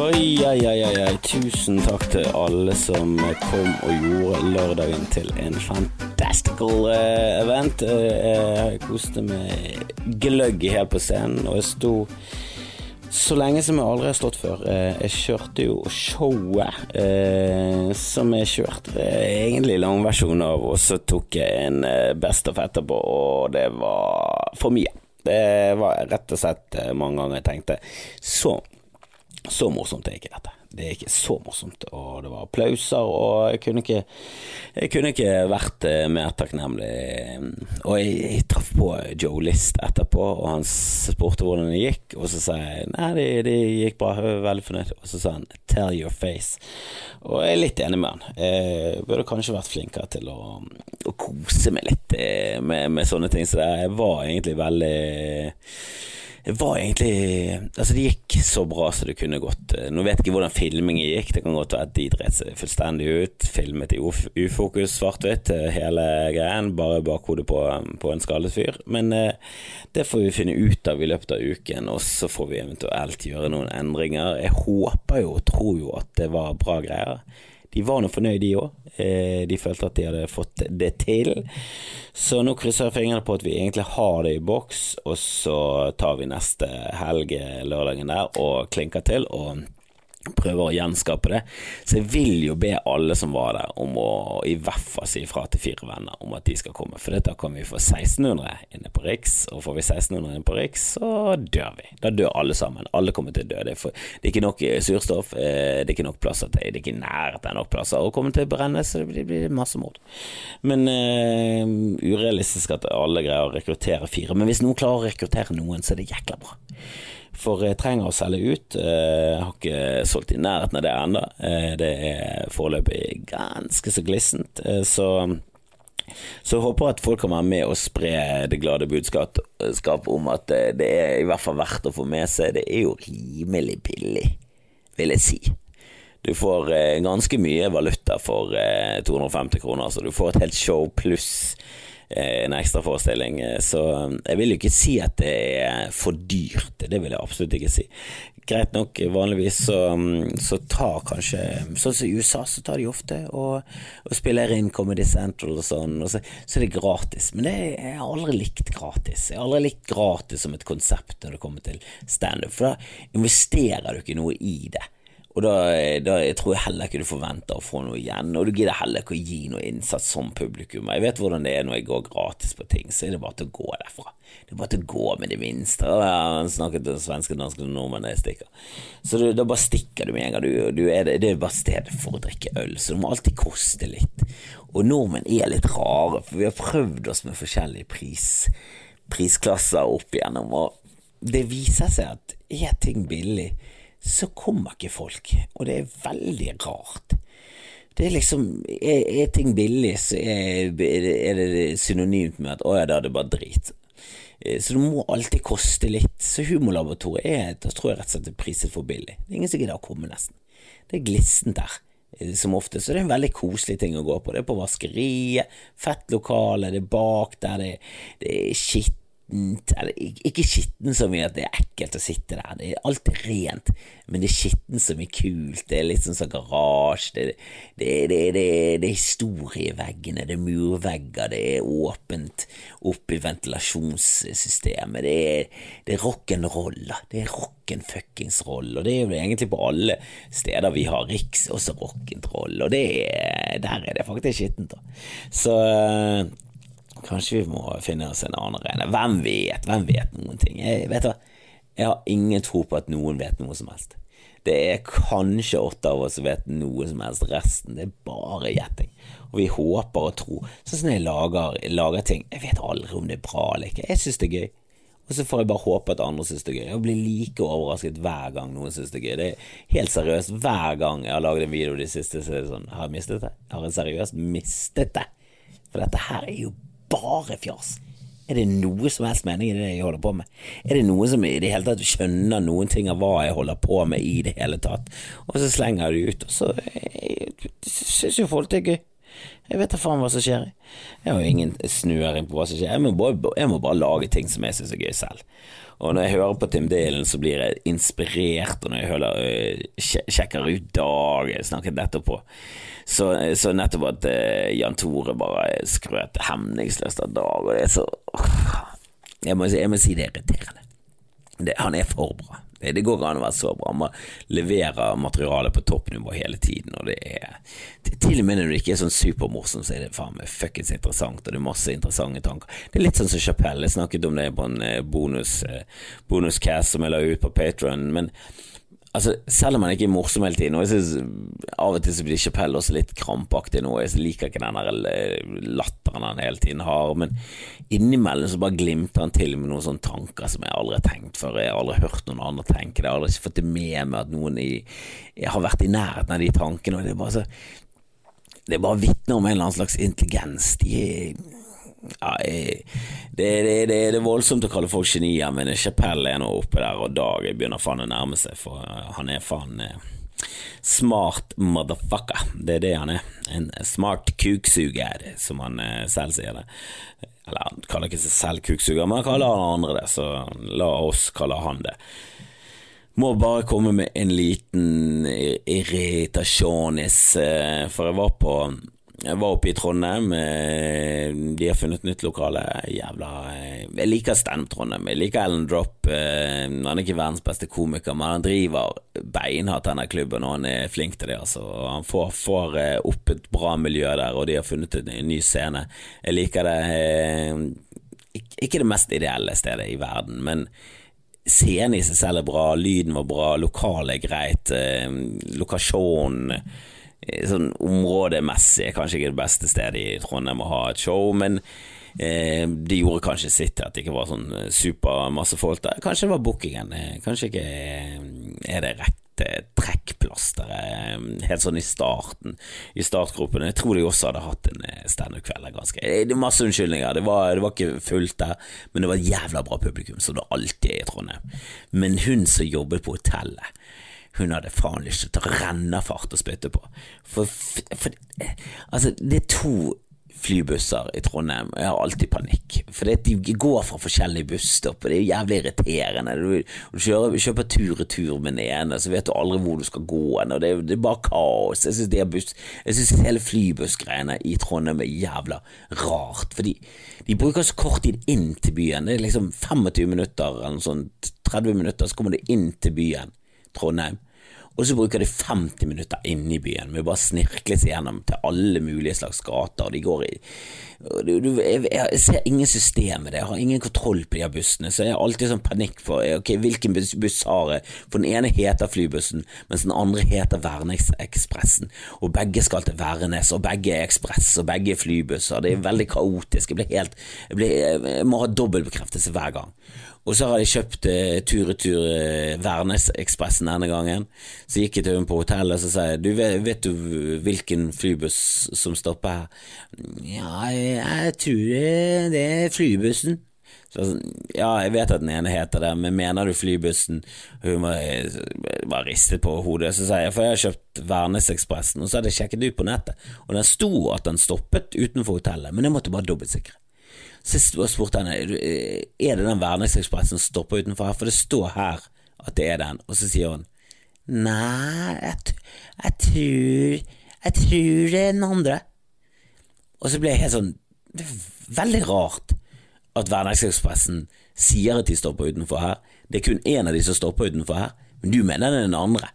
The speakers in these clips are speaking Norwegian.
Oi, oi, oi, oi. Tusen takk til alle som kom og gjorde lørdagen til en fantastical uh, event. Uh, jeg koste meg gløgg helt på scenen, og jeg sto så lenge som jeg aldri har stått før. Jeg kjørte jo showet eh, som jeg kjørte egentlig langversjon av, og så tok jeg en best of etterpå, og det var for mye. Det var rett og slett mange ganger jeg tenkte så så morsomt er ikke dette. Det er ikke så morsomt. Og det var applauser, og jeg kunne ikke, jeg kunne ikke vært eh, mer takknemlig. Og jeg, jeg traff på Joe List etterpå, og han spurte hvordan det gikk. Og så sa jeg nei, det, det gikk bra, jeg var veldig fornøyd. Og så sa han tell your face. Og jeg er litt enig med han. Jeg burde kanskje vært flinkere til å, å kose meg litt eh, med, med sånne ting. Så jeg var egentlig veldig var egentlig Altså, det gikk så bra som det kunne gått. Nå vet jeg ikke hvordan filmingen gikk, det kan godt være at de dreit seg fullstendig ut. Filmet i ufokus, svart-hvitt, hele greien, bare bakhodet på, på en skallet fyr. Men eh, det får vi finne ut av i løpet av uken, og så får vi eventuelt gjøre noen endringer. Jeg håper jo og tror jo at det var bra greier. De var nå fornøyd, de òg. Eh, de følte at de hadde fått det til. Så nå krysser jeg fingrene på at vi egentlig har det i boks, og så tar vi neste helg, lørdagen der, og klinker til. og prøver å gjenskape det. Så jeg vil jo be alle som var der om å i hvert fall si ifra til fire venner om at de skal komme, for da kan vi få 1600 inne på Riks, og får vi 1600 inne på Riks, så dør vi. Da dør alle sammen. Alle kommer til å dø. Det er, for, det er ikke nok eh, surstoff, eh, det er ikke nok plasser til, det er ikke nærheten av nok plasser å komme til å brenne, så det blir massemord. Men uh, urealistisk at alle greier å rekruttere fire. Men hvis noen klarer å rekruttere noen, så er det jækla bra. For jeg trenger å selge ut. Jeg har ikke solgt i nærheten av det ennå. Det er foreløpig ganske så glissent. Så, så jeg håper at folk kan være med og spre det glade budskap om at det er i hvert fall verdt å få med seg. Det er jo rimelig billig, vil jeg si. Du får ganske mye valuta for 250 kroner, så du får et helt show pluss en ekstra forestilling. Så jeg vil jo ikke si at det er for dyrt, det vil jeg absolutt ikke si. Greit nok, vanligvis så, så tar kanskje Sånn som i USA, så tar de ofte og, og spiller inn Comedy Central og sånn, og så, så er det gratis. Men det er jeg aldri likt gratis. Jeg har aldri likt gratis som et konsept når det kommer til standup, for da investerer du ikke noe i det. Og da, da jeg tror jeg heller ikke du forventer å få noe igjen, og du gidder heller ikke å gi noe innsats som publikum. Jeg vet hvordan det er når jeg går gratis på ting, så er det bare til å gå derfra. Det er bare til å gå med det minste. Jeg har snakket til svenske, danske og nordmenn jeg stikker. Så du, da bare stikker du med en gang. Du, du er det, det, er bare stedet for å drikke øl, så det må alltid koste litt. Og nordmenn er litt rare, for vi har prøvd oss med forskjellige pris, prisklasser opp igjennom, og det viser seg at er ting billig så kommer ikke folk, og det er veldig rart. Det er liksom Er, er ting billig, så er, er, det synonymt med at å ja, da er det bare drit. Så det må alltid koste litt. Så Humorlaboratoriet er da tror jeg rett og slett er priset for billig. Det er ingen som gidder å komme, nesten. Det er glissent der, som ofte, så det er en veldig koselig ting å gå på. Det er på vaskeriet, fett lokale, det er bak der, det, det er skittent eller ikke skittent så mye at det er ekkelt å sitte der, det er alltid rent, men det er skitten som er kult, det er litt sånn som garasje, det, det, det, det, er historie i veggene, det er murvegger, det er åpent opp i ventilasjonssystemet, det er, det er rock'n'roll, det er rock'n'fuckings-roll, og det er jo egentlig på alle steder vi har Riks, også rock'n'roll, og er, der er det faktisk skittent, da. Så Kanskje vi må finne oss en annen arena. Hvem vet? Hvem vet noen ting? Jeg, vet du, jeg har ingen tro på at noen vet noe som helst. Det er kanskje åtte av oss som vet noe som helst, resten det er bare gjetting. Og vi håper og tror. Sånn som jeg lager, lager ting, jeg vet aldri om det er bra eller ikke. Jeg syns det er gøy. Og så får jeg bare håpe at andre syns det er gøy. Jeg blir like overrasket hver gang noen syns det er gøy. Det er helt seriøst. Hver gang jeg har laget en video de siste, så er det sånn Har jeg mistet det? Har jeg seriøst mistet det? For dette her er jo bare fjas. Er det noe som helst mening i det jeg holder på med? Er det noen som i det hele tatt skjønner noen ting av hva jeg holder på med i det hele tatt? Og så slenger jeg det ut, og så syns jo folk det er gøy. Jeg vet da faen hva som skjer. Jeg har jo ingen snøring på hva som skjer. Jeg må bare, jeg må bare lage ting som jeg syns er gøy selv. Og når jeg hører på Tim Dylan, så blir jeg inspirert, og når jeg hører, øh, sjekker ut Dag, jeg snakket nettopp på, så, så nettopp at uh, Jan Tore bare skrøt hemningsløst av Dag, og det er så jeg må, jeg må si det er irriterende. Det, han er for bra. Det, det går ikke an å være så bra. Man leverer materiale på toppnivå hele tiden, og det er Til og med når du ikke er sånn supermorsom, så er det faen meg fuckings interessant, og det er masse interessante tanker. Det er litt sånn som Chapelle, jeg snakket om det på en eh, bonus, eh, bonuscast som jeg la ut på Patron, men Altså, selv om han ikke er morsom hele tiden, og jeg synes av og til så blir Chapell også litt krampaktig nå, jeg liker ikke den der eh, latteren han hele tiden har, men innimellom så bare glimter han til med noen sånne tanker som jeg aldri har tenkt før, jeg har aldri hørt noen andre tenke det, jeg har aldri fått det med meg at noen i, har vært i nærheten av de tankene, og det er bare så Det er bare vitner om en eller annen slags intelligens. De er ja, det, det, det, det, er voldsomt å kalle folk genier, men Chapelle er nå oppe der, og Dag begynner faen å nærme seg, for han er faen eh, smart motherfucker. Det er det han er. En smart kuksuger, som han eh, selv sier det. Eller han kaller ikke seg selv kuksuger, men han kaller han andre det, så la oss kalle han det. Må bare komme med en liten irritasjonis, eh, for jeg var på jeg var oppe i Trondheim. Eh, de har funnet nytt lokale. Jævla eh, Jeg liker Stem Trondheim. Jeg liker Ellen Drop. Eh, han er ikke verdens beste komiker, men han driver beinhardt denne klubben, og han er flink til det. Altså. Han får, får opp et bra miljø der, og de har funnet en ny scene. Jeg liker det Ikke det mest ideelle stedet i verden, men scenen i seg selv er bra, lyden var bra, lokalet er greit, lokasjonen sånn områdemessig kanskje ikke det beste stedet i Trondheim å ha et show, men eh, det gjorde kanskje sitt at det ikke var sånn eh, supermasse folk der. Kanskje det var bookingen, eh, kanskje ikke er det rette trekkplasteret helt sånn i starten, i startgruppen. Jeg tror de også hadde hatt en standup-kveld Det er masse unnskyldninger, det var, det var, ikke fullt der, men det var et jævla bra publikum, som det alltid er i Trondheim. Men hun som jobbet på hotellet hun hadde faen lyst til å renne fart og spytte på. For, for, altså, det er to flybusser i Trondheim, og jeg har alltid panikk. For de går fra forskjellige busstopp, og det er jævlig irriterende. Du, du kjører, kjøper tur-retur med den ene, så vet du aldri hvor du skal gå og det, det er bare kaos. Jeg syns hele flybussgreiene i Trondheim er jævla rart, for de, de, bruker så kort tid inn til byen. Det er liksom 25 minutter eller noe sånt, 30 minutter, så kommer du inn til byen. Trondheim. Og så bruker de 50 minutter inne i byen med bare snirkle seg gjennom til alle mulige slags gater. De går i jeg, ser ingen system i det, jeg har ingen kontroll på de her bussene, så jeg har alltid sånn panikk for ok, hvilken buss, buss har jeg. For den ene heter Flybussen, mens den andre heter Værnesekspressen. Og begge skal til Værnes, og begge er ekspress, og begge er flybusser. Det er veldig kaotisk. Jeg, blir helt, jeg, blir, jeg må ha dobbeltbekreftelse hver gang. Og så har jeg kjøpt uh, tur-retur eh, Værnesekspressen denne gangen. Så gikk jeg til henne på hotellet og så sa jeg, du vet, vet, du hvilken flybuss som stopper her? Ja, jeg tror det er flybussen. Så, ja, jeg vet at den ene heter det, men mener du flybussen? Hun var ristet på hodet. Så sa jeg, for jeg har kjøpt Værnesekspressen, og så hadde jeg sjekket ut på nettet, og den sto at den stoppet utenfor hotellet, men jeg måtte bare dobbeltsikre. Sist jeg spurte henne er det den Værnesekspressen som stopper utenfor her, for det står her at det er den, og så sier hun nei, jeg, jeg tror jeg tror det er den andre. Og så ble jeg helt sånn Det er veldig rart at Værnesekspressen sier at de stopper utenfor her. Det er kun én av de som stopper utenfor her, men du mener det er den andre.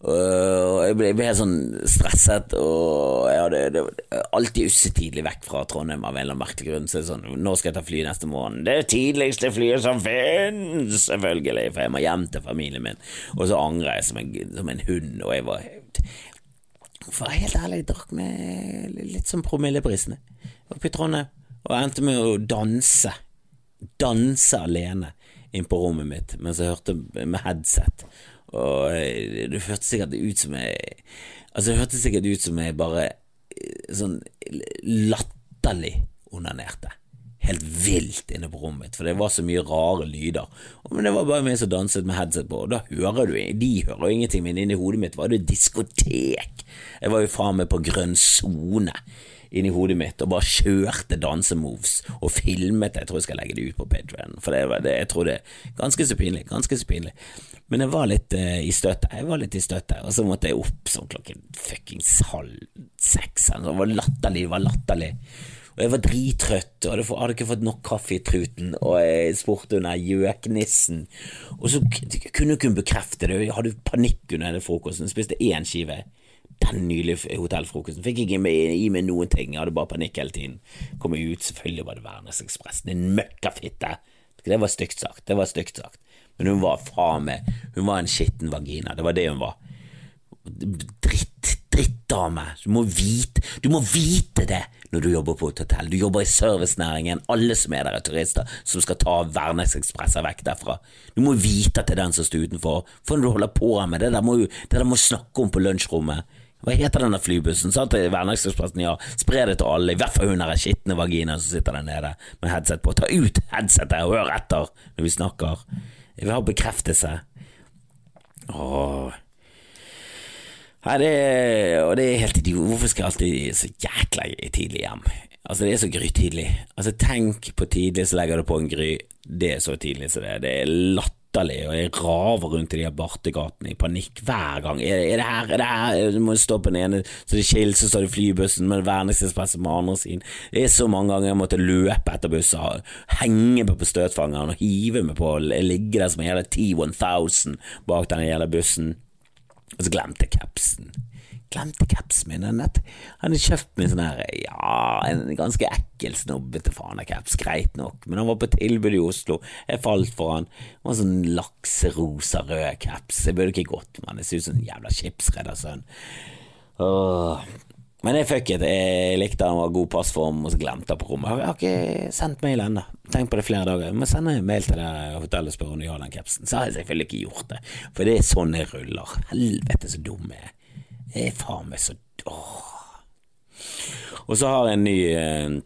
Og jeg ble, helt sånn stresset, og jeg hadde det, alltid ussetidlig vekk fra Trondheim av en eller annen merkelig grunn. Så sånn, nå skal jeg ta fly neste morgen. Det tidligste flyet som finnes, selvfølgelig, for jeg må hjem til familien min. Og så angrer jeg som en, som en hund, og jeg var For helt ærlig, jeg drakk med litt sånn promilleprisene oppe Trondheim, og endte med å danse. Danse alene inn på rommet mitt mens jeg hørte med headset og det hørtes sikkert ut som jeg Altså, det hørtes sikkert ut som jeg bare eh, sånn latterlig onanerte helt vilt inne på rommet mitt, for det var så mye rare lyder. Men det var bare meg som danset med headset på, og da hører du De hører jo ingenting, men inni hodet mitt var det diskotek. Jeg var jo faen meg på grønn sone inni hodet mitt og bare kjørte dansemoves og filmet det. Jeg tror jeg skal legge det ut på Patrion, for det, det, jeg tror det er ganske så pinlig. Ganske så pinlig. Men jeg var litt uh, i støtet, jeg var litt i støtet, og så måtte jeg opp sånn klokken fuckings halv seks. Det var latterlig, det var latterlig. Og jeg var drittrøtt og hadde, hadde ikke fått nok kaffe i truten, og jeg spurte under gjøknissen. Og så kunne hun bekrefte det, jeg hadde panikk under hele frokosten, jeg spiste én skive den nylige hotellfrokosten. Fikk ikke i meg noen ting, jeg hadde bare panikk hele tiden. Kom ut, selvfølgelig var det Værnesekspressen, din møkkafitte. Det var stygt sagt, det var stygt sagt. Men hun var faen meg Hun var en skitten vagina, det var det hun var. Dritt, drittdame. Du må vite Du må vite det når du jobber på et hotell. Du jobber i servicenæringen. Alle som er der, er turister som skal ta Værnesekspresser vekk derfra. Du må vite at det er den som står utenfor. For når du holder på med det der, må du det der må snakke om på lunsjrommet. Hva heter denne flybussen? Sa til Værnesekspressen ja, spre det til alle, i hvert fall hun der skitne vaginaen som sitter der nede med headset på. Ta ut headsetet og hør etter når vi snakker. Jeg vil ha bekreftelse. Åh. Nei, det er, og det er helt idiot. Hvorfor skal jeg alltid så jækla tidlig hjem? Altså, det er så grytidlig. Altså, tenk på tidlig, så legger du på en gry. Det er så tidlig som det er. Det er latterlig latterlig, og jeg raver rundt i de bartegatene i panikk hver gang. Er, er, det her, er det her? Du må stå på den ene, så det skiller, så står det flybussen med Værnesekspressen på andre siden. Det er så mange ganger jeg måtte løpe etter busser, henge meg på støtfangeren og hive meg på, ligge der som en jævla T1000 bak den jævla bussen, og så glemte jeg capsen glemte capsen min. Han hadde kjøpt meg sånn her, ja, en ganske ekkel, snobbete faen-caps, greit nok, men han var på tilbud i Oslo, jeg falt for han. Det var sånn lakserosa rød caps, jeg burde ikke gått med han, jeg ser ut som en jævla skipsreddersønn. Men jeg fuck it, jeg likte han var god passform, og så glemte han på rommet. Jeg har ikke sendt mail ennå, tenk på det flere dager. Jeg må sende mail til det hotellet og spørre om de har den capsen. Så har jeg selvfølgelig ikke gjort det, for det er sånn jeg ruller. Helvete så dum jeg er. Jeg er faen meg så Åh. Og så har jeg en ny eh,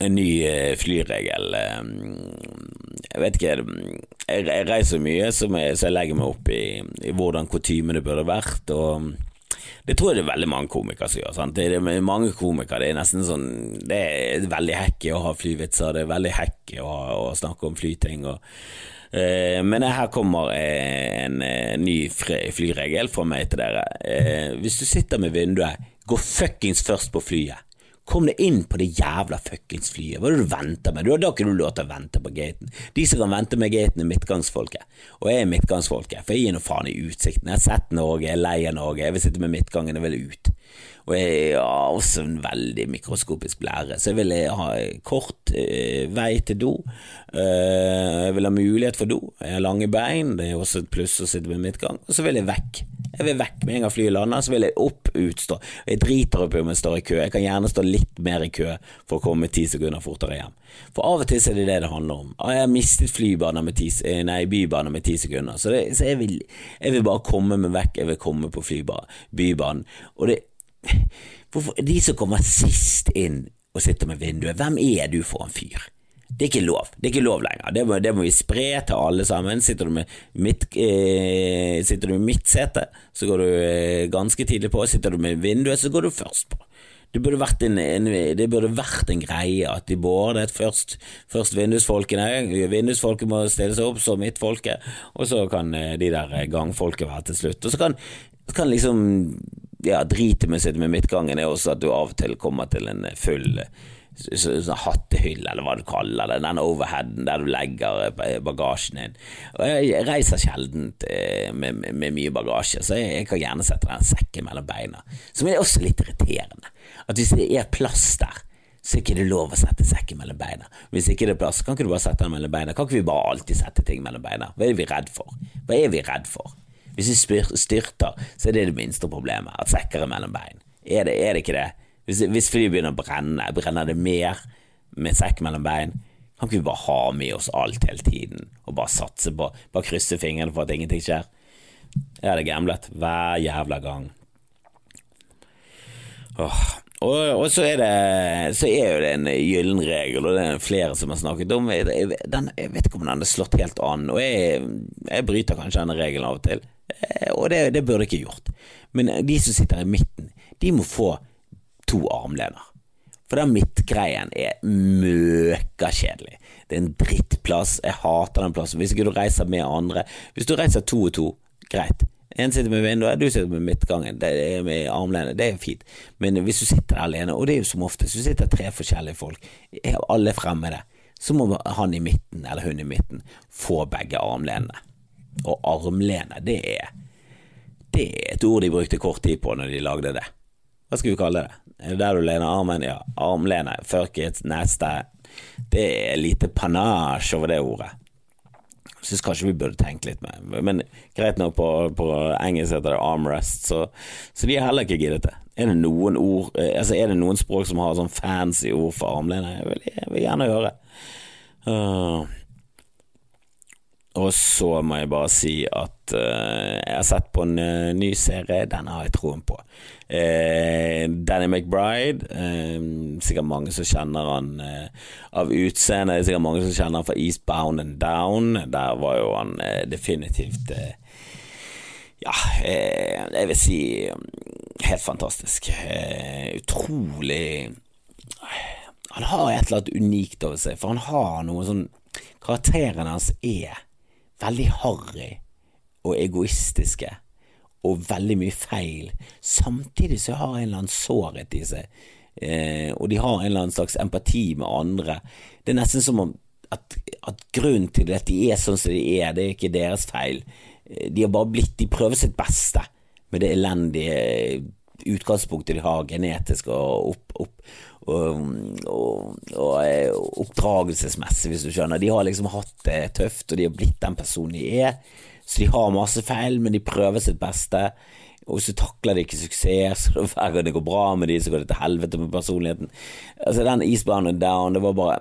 en ny eh, flyregel. Eh, jeg vet ikke Jeg reiser mye, så jeg legger meg opp i, i hvordan kutymene burde vært. Og det tror jeg det er veldig mange komikere som gjør. Sant? Det er mange komikere Det er nesten sånn Det er veldig hacky å ha flyvitser, det er veldig hacky å, å, snakke om flyting. Og, men her kommer en eh, ny flyregel fra meg til dere. Eh, hvis du sitter med vinduet, gå fuckings først på flyet. Kom deg inn på det jævla fuckings flyet. Hva er det du venter med? Du har ikke du lov til å vente på gaten. De som kan vente med gaten, er midtgangsfolket. Og jeg er midtgangsfolket, for jeg gir noe faen i utsikten. Jeg har sett Norge, jeg er lei av Norge, jeg vil sitte med midtgangen, jeg vil ut. Og jeg har også en veldig mikroskopisk blære, så jeg vil ha kort eh, vei til do. Eh, jeg vil ha mulighet for do. Jeg har lange bein, det er også et pluss å sitte med midtgang. Og så vil jeg vekk. Jeg vil vekk med en gang flyet lander, så vil jeg opp, utstå. Jeg driter opp om jeg står i kø. Jeg kan gjerne stå litt mer i kø for å komme ti sekunder fortere hjem. For av og til er det det det handler om. Jeg har mistet flybaner med ti, eh, nei, bybaner med ti sekunder, så, det, så jeg, vil, jeg, vil, bare komme meg vekk. Jeg vil komme på bybanen. Og det Hvorfor, De som kommer sist inn og sitter med vinduet, hvem er du for en fyr? Det er ikke lov. Det er ikke lov lenger. Det må, det må vi spre til alle sammen. Sitter du med mitt, eh, sitter du med midtsete, så går du eh, ganske tidlig på. Sitter du med vinduet, så går du først på. Det burde vært en, en, det burde vært en greie at de både først, først vindusfolkene Vindusfolket må stille seg opp som midtfolket, og så kan eh, de der gangfolket være til slutt. Og så kan, kan liksom ja, dritet med å sitte med midtgangen er også at du av og til kommer til en full sånn hattehylle, eller hva du kaller det, den overheaden der du legger eh, bagasjen din. Og jeg reiser sjelden eh, med, med, med, mye bagasje, så jeg, jeg kan gjerne sette den sekken mellom beina. Som er også litt irriterende. At hvis det er plass der, så er det ikke lov å sette sekken mellom beina. Hvis ikke det er plass, kan ikke du bare sette den mellom beina. Kan ikke vi bare alltid sette ting mellom beina? Hva er vi redd for? Hva er vi redd for? Hvis vi styrter, så er det det minste problemet, at sekker er mellom bein. Er det, er det ikke det? Hvis, hvis flyet begynner å brenne, brenner det mer med sekk mellom bein? Kan ikke vi bare ha med oss alt hele tiden og bare satse på Bare krysse fingrene for at ingenting skjer? Jeg hadde gamblet hver jævla gang. Åh. og, og så, er det, så er jo det en gyllen regel, og det er flere som har snakket om den, jeg vet ikke om den er slått helt an, og jeg, jeg bryter kanskje denne regelen av og til, eh, og det, det burde jeg ikke gjort. Men de som sitter i midten, de må få to armlener. For den midtgreien er møkakjedelig. Det er en drittplass, jeg hater den plassen. Hvis ikke du reiser med andre Hvis du reiser to og to, greit. En sitter med vinduet, du sitter med midtgangen, det er med armlenet, det er fint. Men hvis du sitter alene, og det er jo som oftest, du sitter tre forskjellige folk, alle fremmede, så må han i midten, eller hun i midten, få begge armlenene. Og armlene, det er Det er et ord de brukte kort tid på når de lagde det. Hva skal vi kalle det? Er det der du lener armen? Ja, armlene. Fuck it, neste. Det er lite panasje over det ordet. Syns kanskje vi burde tenke litt mer, men greit nok, på, på engelsk heter det armrest, så, så de har heller ikke giddet det. Er det noen ord eh, Altså er det noen språk som har sånn fancy ord for armlene? Jeg vil, jeg vil gjerne høre. Uh, og så må jeg bare si at uh, jeg har sett på en uh, ny serie, den har jeg troen på. Uh, Danny McBride, sikkert mange som kjenner han av utseende. Sikkert mange som kjenner han fra Eastbound and Down. Der var jo han definitivt ja, jeg vil si helt fantastisk. utrolig Han har et eller annet unikt over seg, for han har noe sånn Karakterene hans er veldig harry og egoistiske og veldig mye feil, samtidig så har en eller annen sårhet i seg, eh, og de har en eller annen slags empati med andre. Det er nesten som om at, at grunnen til at de er sånn som de er, det er ikke deres feil. Eh, de har bare blitt De prøver sitt beste med det elendige utgangspunktet de har genetisk og, opp, opp, og, og, og, eh, oppdragelsesmessig, hvis du skjønner. De har liksom hatt det tøft, og de har blitt den personen de er. Så de har masse feil, men de prøver sitt beste. Og så takler de ikke suksess, så hver gang det går bra med de, så går det til helvete med personligheten. Altså Den Eastbound and Down, det var bare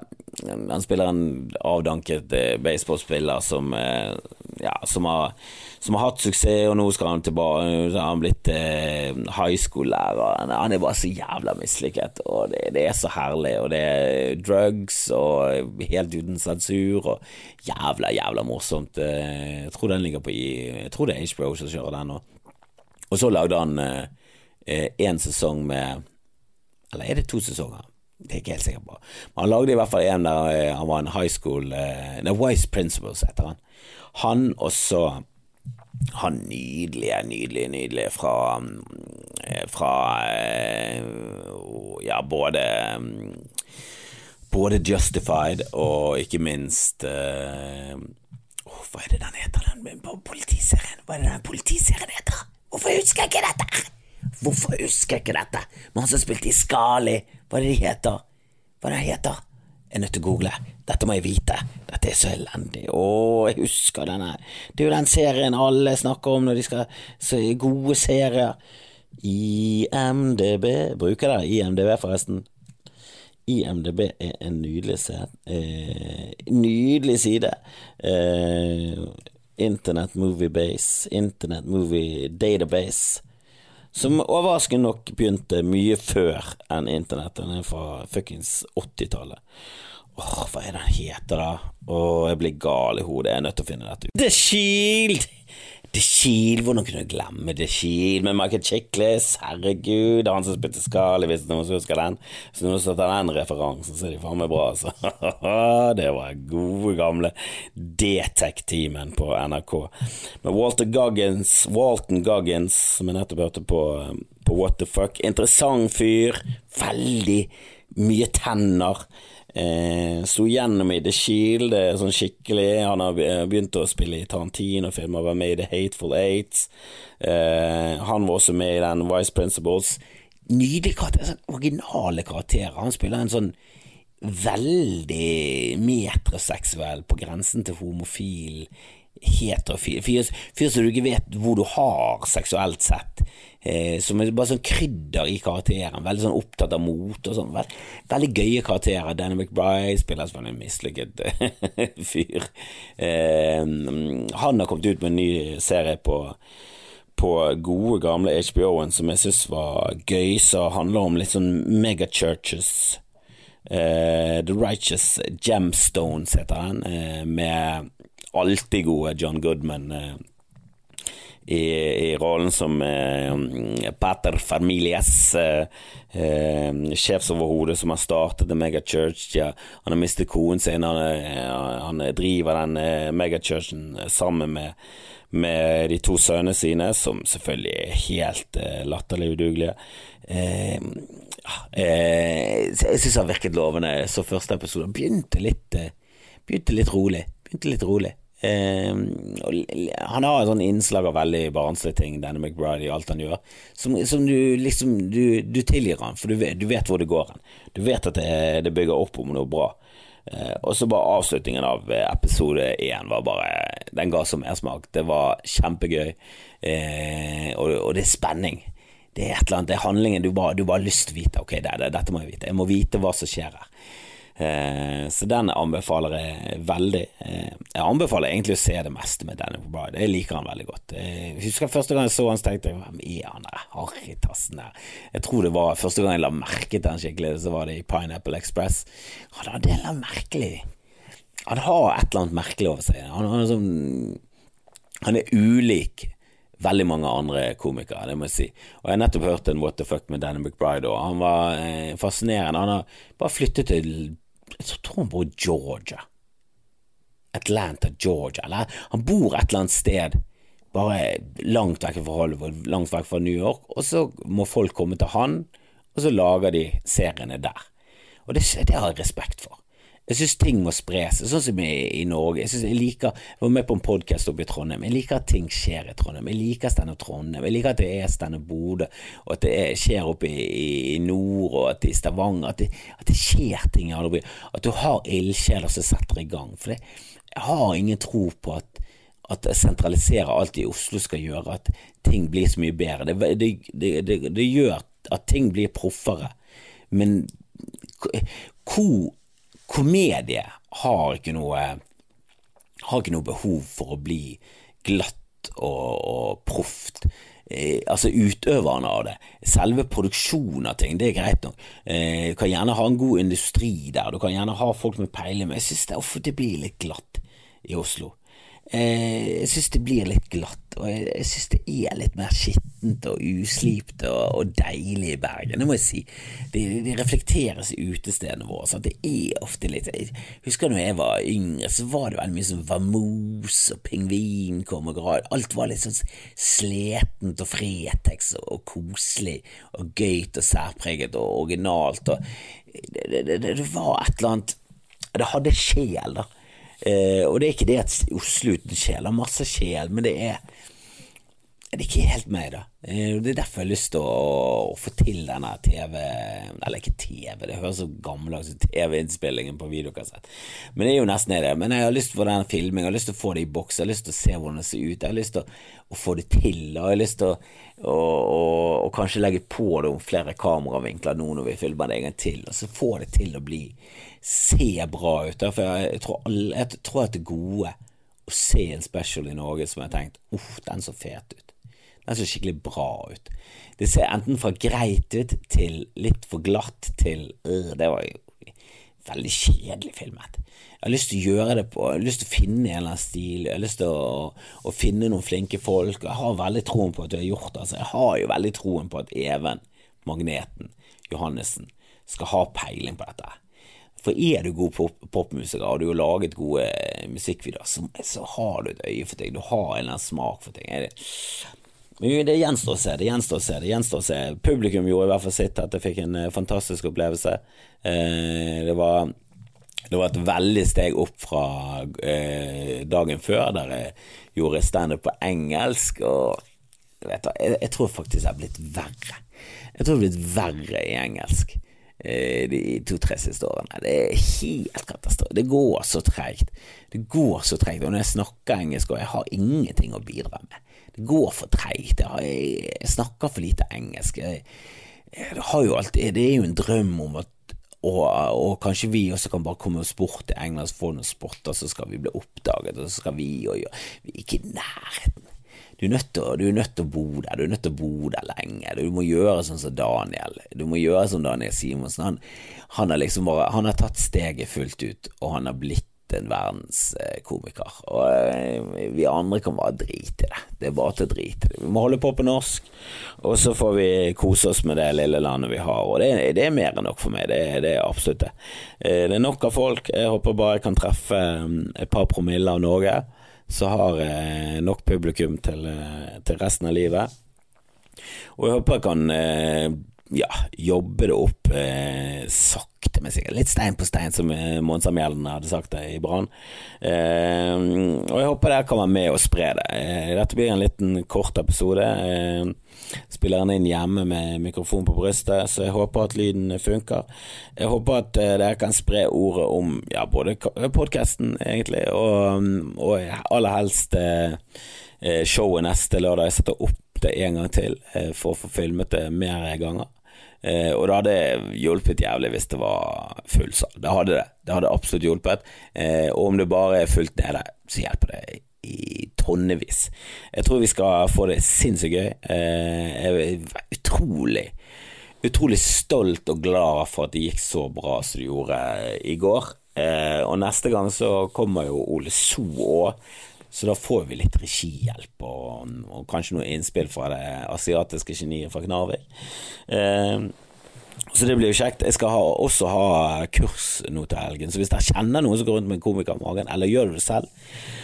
Han spiller en avdanket eh, baseballspiller som, eh, ja, som har som har hatt suksess, og nå skal han tilbake. Så har han blitt eh, high school-lærer. Han er bare så jævla mislykket, og det, det, er så herlig. Og det er drugs, og helt uten sensur, og jævla, jævla morsomt. Eh, jeg tror den ligger på Jeg tror det er HBO som kjører den nå. Og så lagde han én eh, sesong med Eller er det to sesonger? Det er jeg ikke helt sikker på. Men han lagde i hvert fall en der eh, han var en high school eh, Nei, Wise Principles heter han. Han og så han nydelige, nydelige, nydelige fra eh, Fra eh, ja, både Både Justified og ikke minst uh, oh, Hva er det den heter, den politiserien? Hva er det den politiserien heter? Husker jeg ikke dette? Hvorfor husker jeg ikke dette? Men han som spilte i Skali, hva er det de heter? Hva er det de heter? Jeg er nødt til å google. Dette må jeg vite. Dette er så elendig. Å, jeg husker denne. Det er jo den serien alle snakker om når de skal se gode serier. IMDb Bruker dere IMDb, forresten? IMDb er en nydelig, eh, nydelig side. Eh, Internet Movie Base, Internet Movie Database. Som overraskende nok begynte mye før enn internett. Den er fra fuckings 80-tallet. Åh, hva er den heter, da? Åh, jeg blir gal i hodet. Jeg er nødt til å finne dette ut. The Shield! The Shield, hvordan kunne du glemme The Shield med Michael Chiklis? Herregud, det er han som spilte Skali, hvis noen husker den. Hvis noen tar den referansen, så er de faen meg bra, altså. det var gode, gamle Detec-teamen på NRK. Med Walter Goggins, Walton Goggins, som jeg nettopp hørte på, på What the Fuck. Interessant fyr. Veldig mye tenner. Eh, Sto gjennom i The Shield sånn skikkelig. Han har begynt å spille i Tarantino-filmer, var med i The Hateful Eight. Eh, han var også med i den Vice Principles. Nydelig karakter, sånn originale karakterer. Han spiller en sånn veldig metroseksuell, på grensen til homofil heterofil fyr, fyr som du ikke vet hvor du har seksuelt sett. Eh, som er bare sånn krydder i karakteren. Veldig sånn opptatt av mot og sånn. Veld, veldig gøye karakterer. Danny McBride spiller som en mislykket fyr. Eh, han har kommet ut med en ny serie på på gode, gamle HBO-en som jeg syns var gøy, som handler om litt sånn megachurches. Uh, The Righteous Gemstones heter den, uh, med alltid gode John Goodman eh, i, i, rollen som Pater Familias, sjefsoverhode som har startet The Megachurch. Ja, han har mistet konen sin, han, han driver den megachurchen sammen med med de to sønnene sine, som selvfølgelig er helt eh, latterlig udugelige. Eh, eh, jeg syns han virket lovende. Så første episode begynte litt, begynte litt rolig. Begynte litt rolig. Han har et sånn innslag av veldig barnslige ting, denne McBride, i alt han gjør, som, som du liksom du, du, tilgir han, for du vet, du vet hvor det går hen. Du vet at det, det bygger opp om noe bra. Eh, og så bare avslutningen av eh, episode én var bare Den ga så mersmak. Det var kjempegøy, eh, og, og, det er spenning. Det er et eller annet, det er handlingen du bare, du bare har lyst til å vite. Ok, det, det, dette må jeg vite. Jeg må vite hva som skjer her. Eh, så den anbefaler jeg veldig. Eh, jeg anbefaler egentlig å se det meste med Danny Bride. Jeg liker han veldig godt. Jeg husker første gang jeg så han, så tenkte jeg hvem er han der harrytassen der? Jeg tror det var første gang jeg la merke til han skikkelig, så var det i Pineapple Express. Han hadde en merkelig Han har et eller annet merkelig over seg. Han, han, er, sånn, han er ulik veldig mange andre komikere, det må jeg si. Og jeg har nettopp hørt en What the fuck med Danny McBride, og han var eh, fascinerende. Han har bare flyttet til jeg tror han bor i Georgia. Atlanta, Georgia. Eller han bor et eller annet sted bare langt vekk fra Hollywood, langt vekk fra New York, og så må folk komme til han, og så lager de seriene der. Og det, det har jeg respekt for. Jeg syns ting må spres, sånn som i, i Norge. Jeg, jeg liker Jeg var med på en podkast oppe i Trondheim. Jeg liker at ting skjer i Trondheim. Jeg liker Standup Trondheim. Jeg liker at det er Standup Bodø, og at det er, skjer oppe i, i, nord, og at i Stavanger. At det, at det skjer ting i byer. At du har ildsjeler som setter i gang. For det, jeg har ingen tro på at at sentralisere alt i Oslo skal gjøre at ting blir så mye bedre. Det, det, det, det gjør at ting blir proffere, men hvor komedie har ikke noe har ikke noe behov for å bli glatt og, og proft. Eh, altså utøverne av det. Selve produksjonen av ting, det er greit nok. Eh, du kan gjerne ha en god industri der, du kan gjerne ha folk med peiling, men jeg synes det, det blir litt glatt i Oslo. Eh, jeg synes det blir litt glatt, og jeg, jeg synes det er litt mer skittent og uslipt og, og, deilig i Bergen, det må jeg si. Det, det reflekteres i utestedene våre, så det er ofte litt Jeg husker når jeg var yngre, så var det veldig mye sånn vamos og pingvin kom og grad. Alt var litt sånn sletent og Fretex og, og koselig og gøyt og særpreget og originalt, og det, det, det var et eller annet Det hadde sjel, da. Eh, og det er ikke det at Oslo uten sjel har masse sjel, men det er det er ikke helt meg, da. Eh, det er derfor jeg har lyst til å, å få til denne TV Eller ikke TV, det høres så gammeldags ut, TV-innspillingen på videokassett. Men det er jo nesten det. Men jeg har lyst til å få den filmingen, jeg har lyst til å få det i boks, jeg har lyst til å se hvordan det ser ut. Jeg har lyst til å, å få det til, og jeg har lyst til å, å kanskje legge på det om flere kameravinkler nå når vi filmer det en gang til, og så få det til å bli se bra ut. For jeg, tror, jeg tror at det gode å se en special i Norge som jeg har tenkt uff, den så fet ut. Den ser skikkelig bra ut. Det ser enten fra greit ut til litt for glatt til øh, Det var jo veldig kjedelig filmet. Jeg har lyst til å gjøre det på Jeg har lyst til å finne en eller annen stil. Jeg har lyst til å, å finne noen flinke folk. Jeg har veldig troen på at du har gjort det. Altså, jeg har jo veldig troen på at Even Magneten Johannessen skal ha peiling på dette. For er du god popmusiker og du har laget gode musikkvideoer, så, så, har du et øye for ting. Du har en eller annen smak for ting. Men det gjenstår å se, det gjenstår å se. det gjenstår å se. Publikum gjorde i hvert fall sitt, at jeg fikk en eh, fantastisk opplevelse. Eh, det var det var et veldig steg opp fra eh, dagen før, der jeg gjorde standup på engelsk. Og vet du, jeg, tror faktisk jeg har blitt verre. Jeg tror jeg har blitt verre i engelsk de to-tre siste årene. Det er helt katastrofe. Det går så treigt. Det går så treigt. Og når jeg snakker engelsk, og jeg har ingenting å bidra med det går for treigt. Jeg, snakker for lite engelsk. Jeg, det, alltid, det er jo en drøm om at og, og, kanskje vi også kan bare komme oss bort til England og få noen spotter, så skal vi bli oppdaget, og så skal vi og gjøre Vi er ikke i nærheten. du er, nødt til, du er nødt til å bo der, du er nødt til å bo der lenge. Du må gjøre sånn som Daniel. Du må gjøre som Daniel Simonsen. Han, han har liksom bare Han har tatt steget fullt ut, og han har blitt en verdenskomiker. Og eh, vi andre kan bare drite i det. Det er bare til å drite i det. Vi må holde på på norsk, og så får vi kose oss med det lille landet vi har. Og det, det er mer enn nok for meg. Det, det er absolutt det. Eh, Det er nok av folk. Jeg håper bare jeg kan treffe mm, et par promille av Norge, så har jeg nok publikum til, eh, til resten av livet. Og jeg håper jeg kan eh, ja, jobbe det opp eh, sakte, men sikkert. Litt stein på stein, som eh, Monsa Mjelden hadde sagt det i Brann. Eh, og jeg håper dere kan være med og spre det. Eh, dette blir en liten kort episode. Eh, spiller den inn hjemme med mikrofon på brystet, så jeg håper at lyden funker. Jeg håper at eh, dere kan spre ordet om ja, både podkasten, egentlig, og, og aller helst eh, showet neste lørdag. Jeg setter opp det en gang til for å få filmet det mer ganger. Eh, og det hadde hjulpet jævlig hvis det var full sal. Det hadde det. Det hadde absolutt hjulpet. Eh, og om det bare er fullt nede, så hjelper det i tonnevis. Jeg tror vi skal få det sinnssykt gøy. Eh, jeg er utrolig Utrolig stolt og glad for at det gikk så bra som det gjorde i går. Eh, og neste gang så kommer jo Ole So òg. Så da får vi litt regihjelp og, og kanskje noe innspill fra det asiatiske geniet fra Knarvik. Eh, så det blir jo kjekt. Jeg skal ha, også ha kurs nå til helgen, så hvis dere kjenner noen som går rundt med en komiker i magen, eller gjør det selv,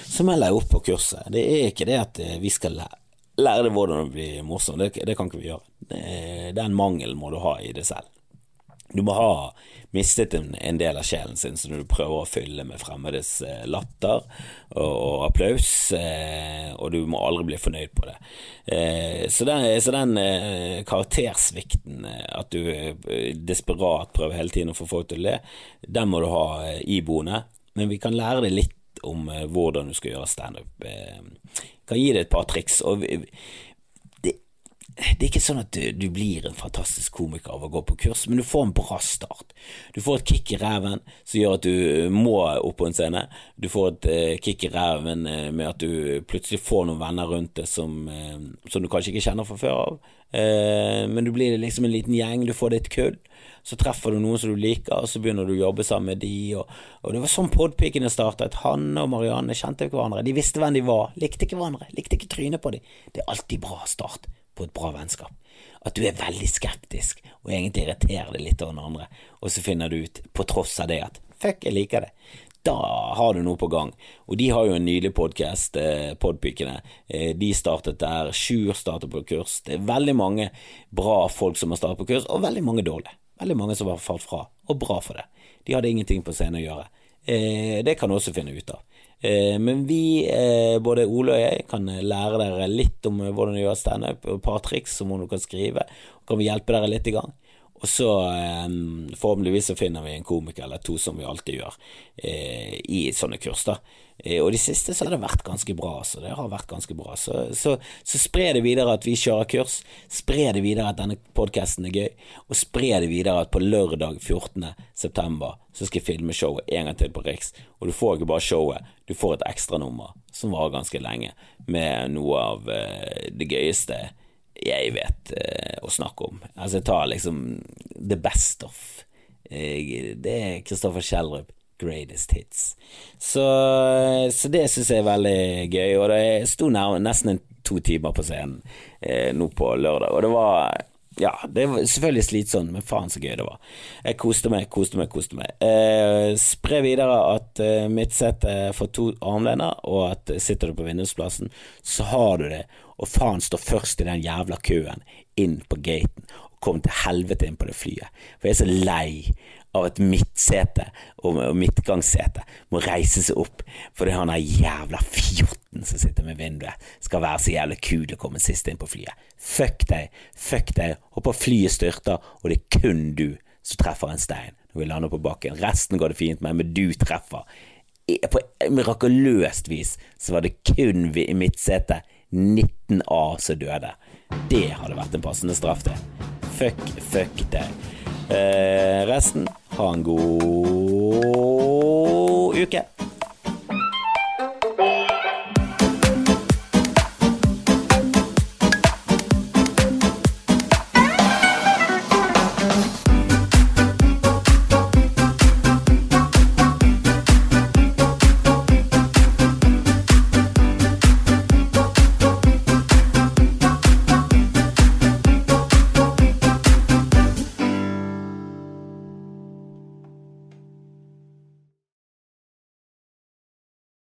så meld deg opp på kurset. Det er ikke det at eh, vi skal lære, lære deg hvordan å bli morsomt, det, det kan ikke vi gjøre. Det- Den mangelen må du ha i det selv. Du må ha mistet en, en del av sjelen sin, så når du prøver å fylle med fremmedes eh, latter og, og applaus, eh, og du må aldri bli fornøyd på det. Eh, så den, så den eh, karaktersvikten, eh, at du eh, desperat prøver hele tiden å få folk til å le, den må du ha iboende. Men vi kan lære deg litt om hvordan du skal gjøre standup. Kan gi deg et par triks. og vi, det er ikke sånn at du, blir en fantastisk komiker av å gå på kurs, men du får en bra start. Du får et kick i ræven som gjør at du må opp på en scene. Du får et eh, kick i ræven eh, med at du plutselig får noen venner rundt deg som, eh, som du kanskje ikke kjenner fra før av. Eh, men du blir liksom en liten gjeng, du får ditt kull. Så treffer du noen som du liker, og så begynner du å jobbe sammen med de. Og, og det var sånn podpikene startet. Han og Marianne kjente hverandre. De visste hvem de var, likte ikke hverandre, likte ikke trynet på dem. Det er alltid bra start på et bra vennskap. At du er veldig skeptisk og egentlig irriterer deg litt over den andre, og så finner du ut, på tross av det, at fuck, jeg liker det. Da har du noe på gang. Og de har jo en nylig podkast, eh, Podpikene. Eh, de startet der. Sjur startet på kurs. Det er veldig mange bra folk som har startet på kurs, og veldig mange dårlige. Veldig mange som har falt fra, og bra for det. De hadde ingenting på scenen å gjøre. Eh, det kan du også finne ut av. Eh, men vi, eh, både Ole og jeg, kan lære dere litt om eh, hvordan du gjør standup, og et par triks som du kan skrive. Og kan vi hjelpe dere litt i gang. Og så eh, forhåpentligvis så finner vi en komiker eller to, som vi alltid gjør eh, i sånne kurs. da. Eh, og de siste så har det vært ganske bra. Så det har vært ganske bra. Så, så, så spre det videre at vi kjører kurs. Spre det videre at denne podkasten er gøy. Og spre det videre at på lørdag 14. september så skal jeg filme showet en gang til på Riks. Og du får ikke bare showet, du får et ekstranummer som varer ganske lenge, med noe av eh, det gøyeste jeg vet eh, å snakke om. Altså, jeg tar liksom the best of. Det er Kristoffer Schjelderup. Greatest hits. Så, så det syns jeg er veldig gøy, og det sto nesten to timer på scenen eh, nå på lørdag, og det var ja, det var selvfølgelig slitsomt, men faen så gøy det var. Jeg koste meg, koste meg, koste meg. Eh, spre videre at eh, er får to armlener, og at sitter du på vindusplassen, så har du det, og faen står først i den jævla køen inn på gaten, og kom til helvete inn på det flyet. For jeg er så lei av at midtsete og midtgangssete må reise seg opp fordi han er jævla fjotten som sitter med vinduet, skal være så jævlig kul å komme sist inn på flyet. Fuck deg, fuck deg. Håper flyet styrter, og det er kun du som treffer en stein når vi lander på bakken. Resten går det fint med, men du treffer. På mirakuløst vis så var det kun vi i midtsetet 19A som døde. Det hadde vært en passende straff, det. Fuck, fuck deg. Eh, resten, ha en god uke.